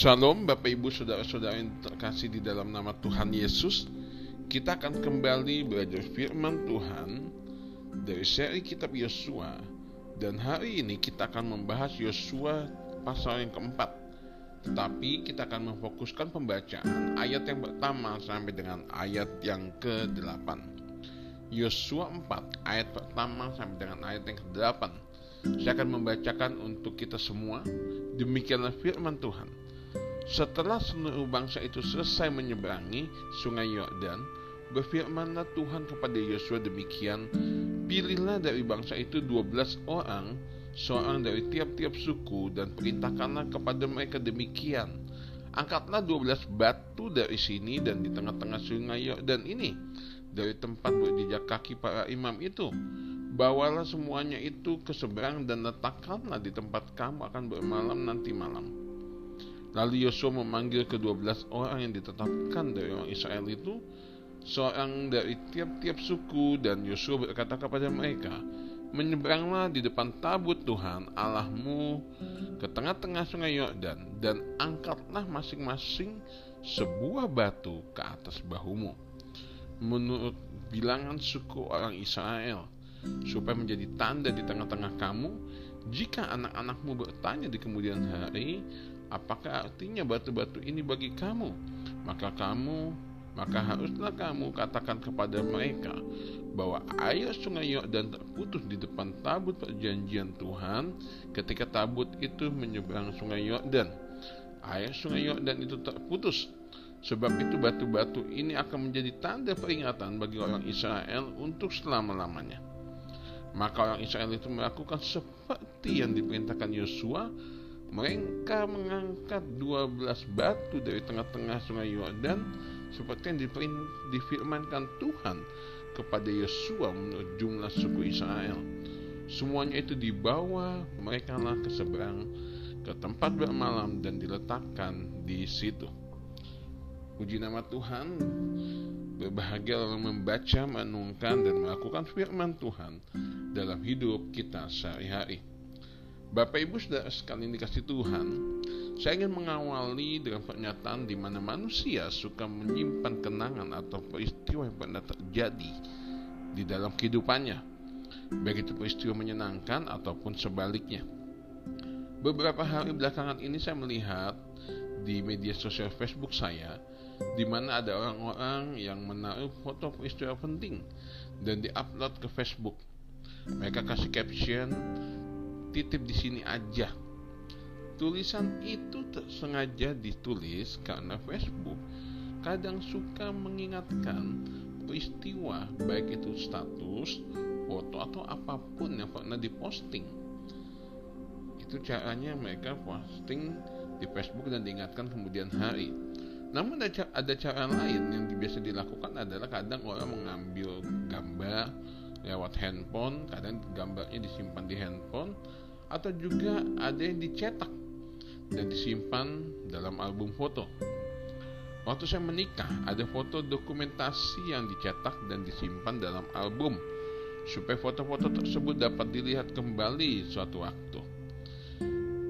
Shalom Bapak Ibu Saudara-saudara yang terkasih di dalam nama Tuhan Yesus. Kita akan kembali belajar firman Tuhan dari seri kitab Yosua. Dan hari ini kita akan membahas Yosua pasal yang keempat. Tetapi kita akan memfokuskan pembacaan ayat yang pertama sampai dengan ayat yang ke-8 Yosua 4 ayat pertama sampai dengan ayat yang ke-8 Saya akan membacakan untuk kita semua. Demikianlah firman Tuhan setelah seluruh bangsa itu selesai menyeberangi sungai Yordan, berfirmanlah Tuhan kepada Yosua demikian, Pilihlah dari bangsa itu dua belas orang, seorang dari tiap-tiap suku, dan perintahkanlah kepada mereka demikian, Angkatlah dua belas batu dari sini dan di tengah-tengah sungai Yordan ini, dari tempat berjejak kaki para imam itu. Bawalah semuanya itu ke seberang dan letakkanlah di tempat kamu akan bermalam nanti malam Lalu Yosua memanggil kedua belas orang yang ditetapkan dari orang Israel itu, seorang dari tiap-tiap suku, dan Yosua berkata kepada mereka, Menyeberanglah di depan tabut Tuhan Allahmu ke tengah-tengah sungai Yordan dan angkatlah masing-masing sebuah batu ke atas bahumu. Menurut bilangan suku orang Israel supaya menjadi tanda di tengah-tengah kamu jika anak-anakmu bertanya di kemudian hari apakah artinya batu-batu ini bagi kamu? Maka kamu, maka haruslah kamu katakan kepada mereka bahwa air sungai Yordan terputus di depan tabut perjanjian Tuhan ketika tabut itu menyeberang sungai Yordan. Air sungai Yordan itu terputus. Sebab itu batu-batu ini akan menjadi tanda peringatan bagi orang Israel untuk selama-lamanya. Maka orang Israel itu melakukan seperti yang diperintahkan Yosua mereka mengangkat 12 batu dari tengah-tengah sungai Yordan seperti yang difirmankan Tuhan kepada Yosua menurut jumlah suku Israel. Semuanya itu dibawa mereka lah ke seberang ke tempat bermalam dan diletakkan di situ. Puji nama Tuhan, berbahagia dalam membaca, menungkan, dan melakukan firman Tuhan dalam hidup kita sehari-hari. Bapak Ibu sudah sekali dikasih Tuhan, saya ingin mengawali dengan pernyataan di mana manusia suka menyimpan kenangan atau peristiwa yang pernah terjadi di dalam kehidupannya, baik itu peristiwa menyenangkan ataupun sebaliknya. Beberapa hari belakangan ini saya melihat di media sosial Facebook saya, di mana ada orang-orang yang menaruh foto peristiwa penting dan diupload ke Facebook. Mereka kasih caption titip di sini aja. Tulisan itu sengaja ditulis karena Facebook kadang suka mengingatkan peristiwa baik itu status, foto atau apa pun yang pernah diposting. Itu caranya mereka posting di Facebook dan diingatkan kemudian hari. Namun ada, ada cara lain yang biasa dilakukan adalah kadang orang mengambil gambar lewat handphone, kadang gambarnya disimpan di handphone atau juga ada yang dicetak dan disimpan dalam album foto. Waktu saya menikah, ada foto dokumentasi yang dicetak dan disimpan dalam album supaya foto-foto tersebut dapat dilihat kembali suatu waktu.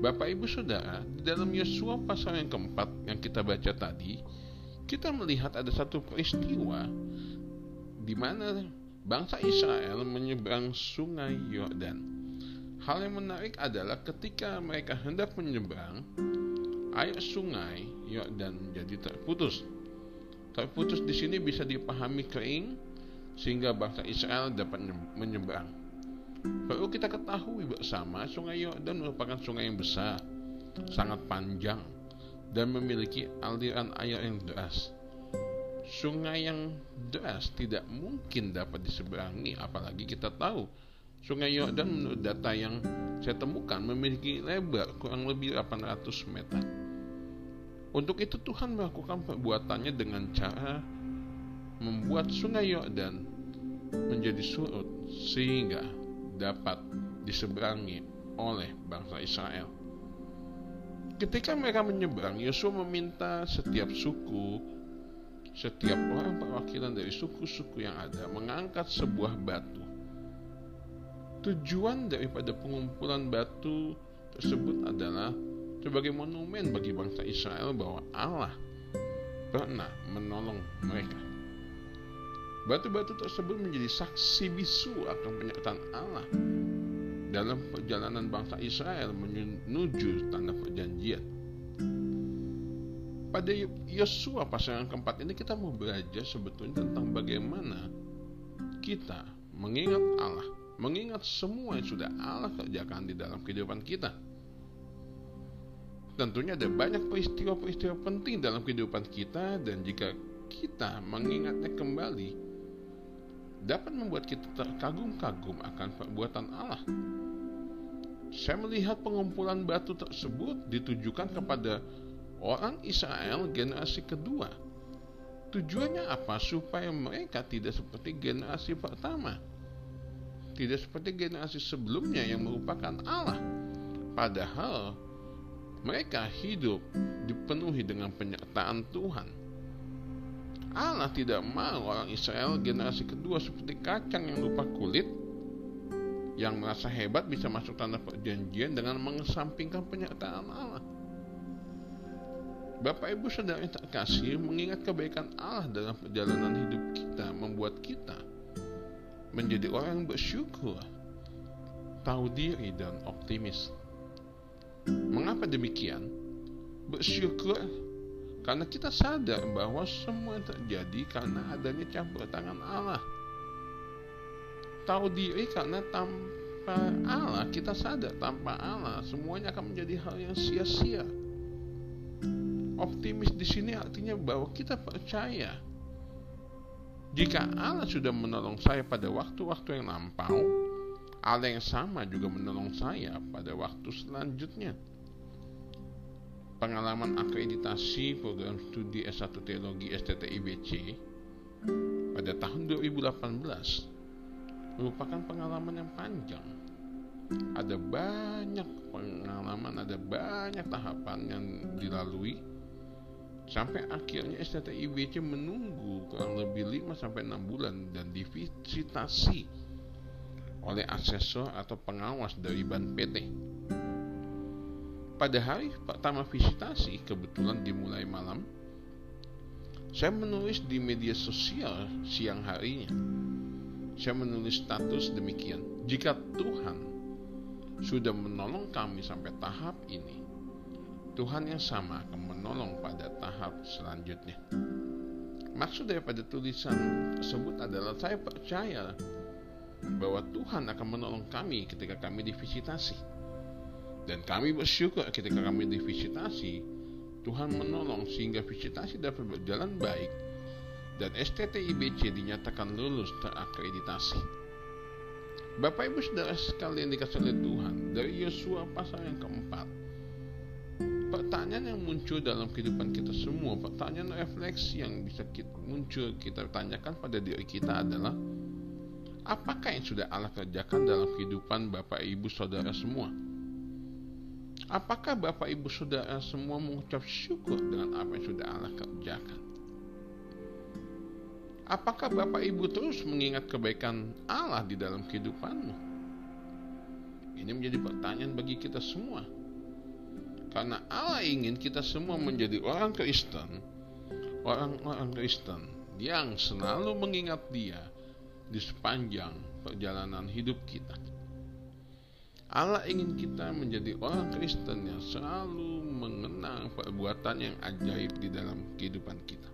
Bapak Ibu Saudara, di dalam Yosua pasal yang keempat yang kita baca tadi, kita melihat ada satu peristiwa di mana bangsa Israel menyeberang sungai Yordan. Hal yang menarik adalah ketika mereka hendak menyeberang, air sungai Yordan menjadi terputus. Terputus di sini bisa dipahami kering sehingga bangsa Israel dapat menyeberang. Perlu kita ketahui bersama, Sungai Yordan merupakan sungai yang besar, sangat panjang, dan memiliki aliran air yang deras. Sungai yang deras tidak mungkin dapat diseberangi, apalagi kita tahu Sungai Yordan menurut data yang saya temukan memiliki lebar kurang lebih 800 meter. Untuk itu Tuhan melakukan perbuatannya dengan cara membuat sungai Yordan menjadi surut sehingga dapat diseberangi oleh bangsa Israel. Ketika mereka menyeberang, Yosua meminta setiap suku, setiap orang perwakilan dari suku-suku yang ada mengangkat sebuah batu Tujuan daripada pengumpulan batu tersebut adalah sebagai monumen bagi bangsa Israel bahwa Allah pernah menolong mereka. Batu-batu tersebut menjadi saksi bisu akan penyertaan Allah dalam perjalanan bangsa Israel menuju tanah perjanjian. Pada Yosua pasal yang keempat ini kita mau belajar sebetulnya tentang bagaimana kita mengingat Allah, mengingat semua yang sudah Allah kerjakan di dalam kehidupan kita. Tentunya ada banyak peristiwa-peristiwa penting dalam kehidupan kita dan jika kita mengingatnya kembali dapat membuat kita terkagum-kagum akan perbuatan Allah. Saya melihat pengumpulan batu tersebut ditujukan kepada orang Israel generasi kedua. Tujuannya apa? Supaya mereka tidak seperti generasi pertama. Tidak seperti generasi sebelumnya yang merupakan Allah. Padahal mereka hidup dipenuhi dengan penyertaan Tuhan. Allah tidak mau orang Israel generasi kedua seperti kacang yang lupa kulit yang merasa hebat bisa masuk tanah perjanjian dengan mengesampingkan penyertaan Allah. Bapak Ibu Saudara yang terkasih mengingat kebaikan Allah dalam perjalanan hidup kita membuat kita menjadi orang yang bersyukur, tahu diri dan optimis. Mengapa demikian? Bersyukur karena kita sadar bahwa semua terjadi karena adanya campur tangan Allah. Tahu diri karena tanpa Allah kita sadar tanpa Allah semuanya akan menjadi hal yang sia-sia Optimis di sini artinya bahwa kita percaya jika Allah sudah menolong saya pada waktu-waktu yang lampau, Allah yang sama juga menolong saya pada waktu selanjutnya. Pengalaman akreditasi program studi S1 Teologi STTIBC pada tahun 2018 merupakan pengalaman yang panjang. Ada banyak pengalaman, ada banyak tahapan yang dilalui Sampai akhirnya STTIBC menunggu kurang lebih 5 sampai 6 bulan dan divisitasi oleh asesor atau pengawas dari ban PT. Pada hari pertama visitasi, kebetulan dimulai malam, saya menulis di media sosial siang harinya. Saya menulis status demikian, jika Tuhan sudah menolong kami sampai tahap ini, Tuhan yang sama akan menolong pada tahap selanjutnya. Maksud daripada tulisan tersebut adalah saya percaya bahwa Tuhan akan menolong kami ketika kami divisitasi. Dan kami bersyukur ketika kami divisitasi, Tuhan menolong sehingga visitasi dapat berjalan baik dan STTIBC dinyatakan lulus terakreditasi. Bapak Ibu Saudara sekalian dikasih oleh Tuhan dari Yosua pasal yang keempat pertanyaan yang muncul dalam kehidupan kita semua, pertanyaan refleksi yang bisa kita, muncul kita tanyakan pada diri kita adalah apakah yang sudah Allah kerjakan dalam kehidupan Bapak Ibu Saudara semua? Apakah Bapak Ibu Saudara semua mengucap syukur dengan apa yang sudah Allah kerjakan? Apakah Bapak Ibu terus mengingat kebaikan Allah di dalam kehidupanmu? Ini menjadi pertanyaan bagi kita semua karena Allah ingin kita semua menjadi orang Kristen, orang-orang Kristen yang selalu mengingat Dia di sepanjang perjalanan hidup kita. Allah ingin kita menjadi orang Kristen yang selalu mengenang perbuatan yang ajaib di dalam kehidupan kita.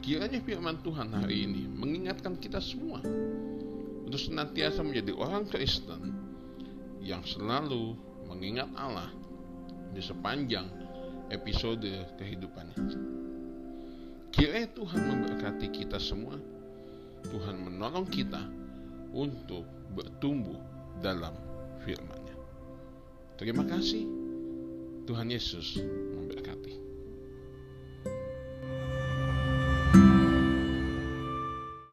Kiranya firman Tuhan hari ini mengingatkan kita semua untuk senantiasa menjadi orang Kristen yang selalu mengingat Allah di sepanjang episode kehidupannya. Kiranya Tuhan memberkati kita semua. Tuhan menolong kita untuk bertumbuh dalam firman-Nya. Terima kasih. Tuhan Yesus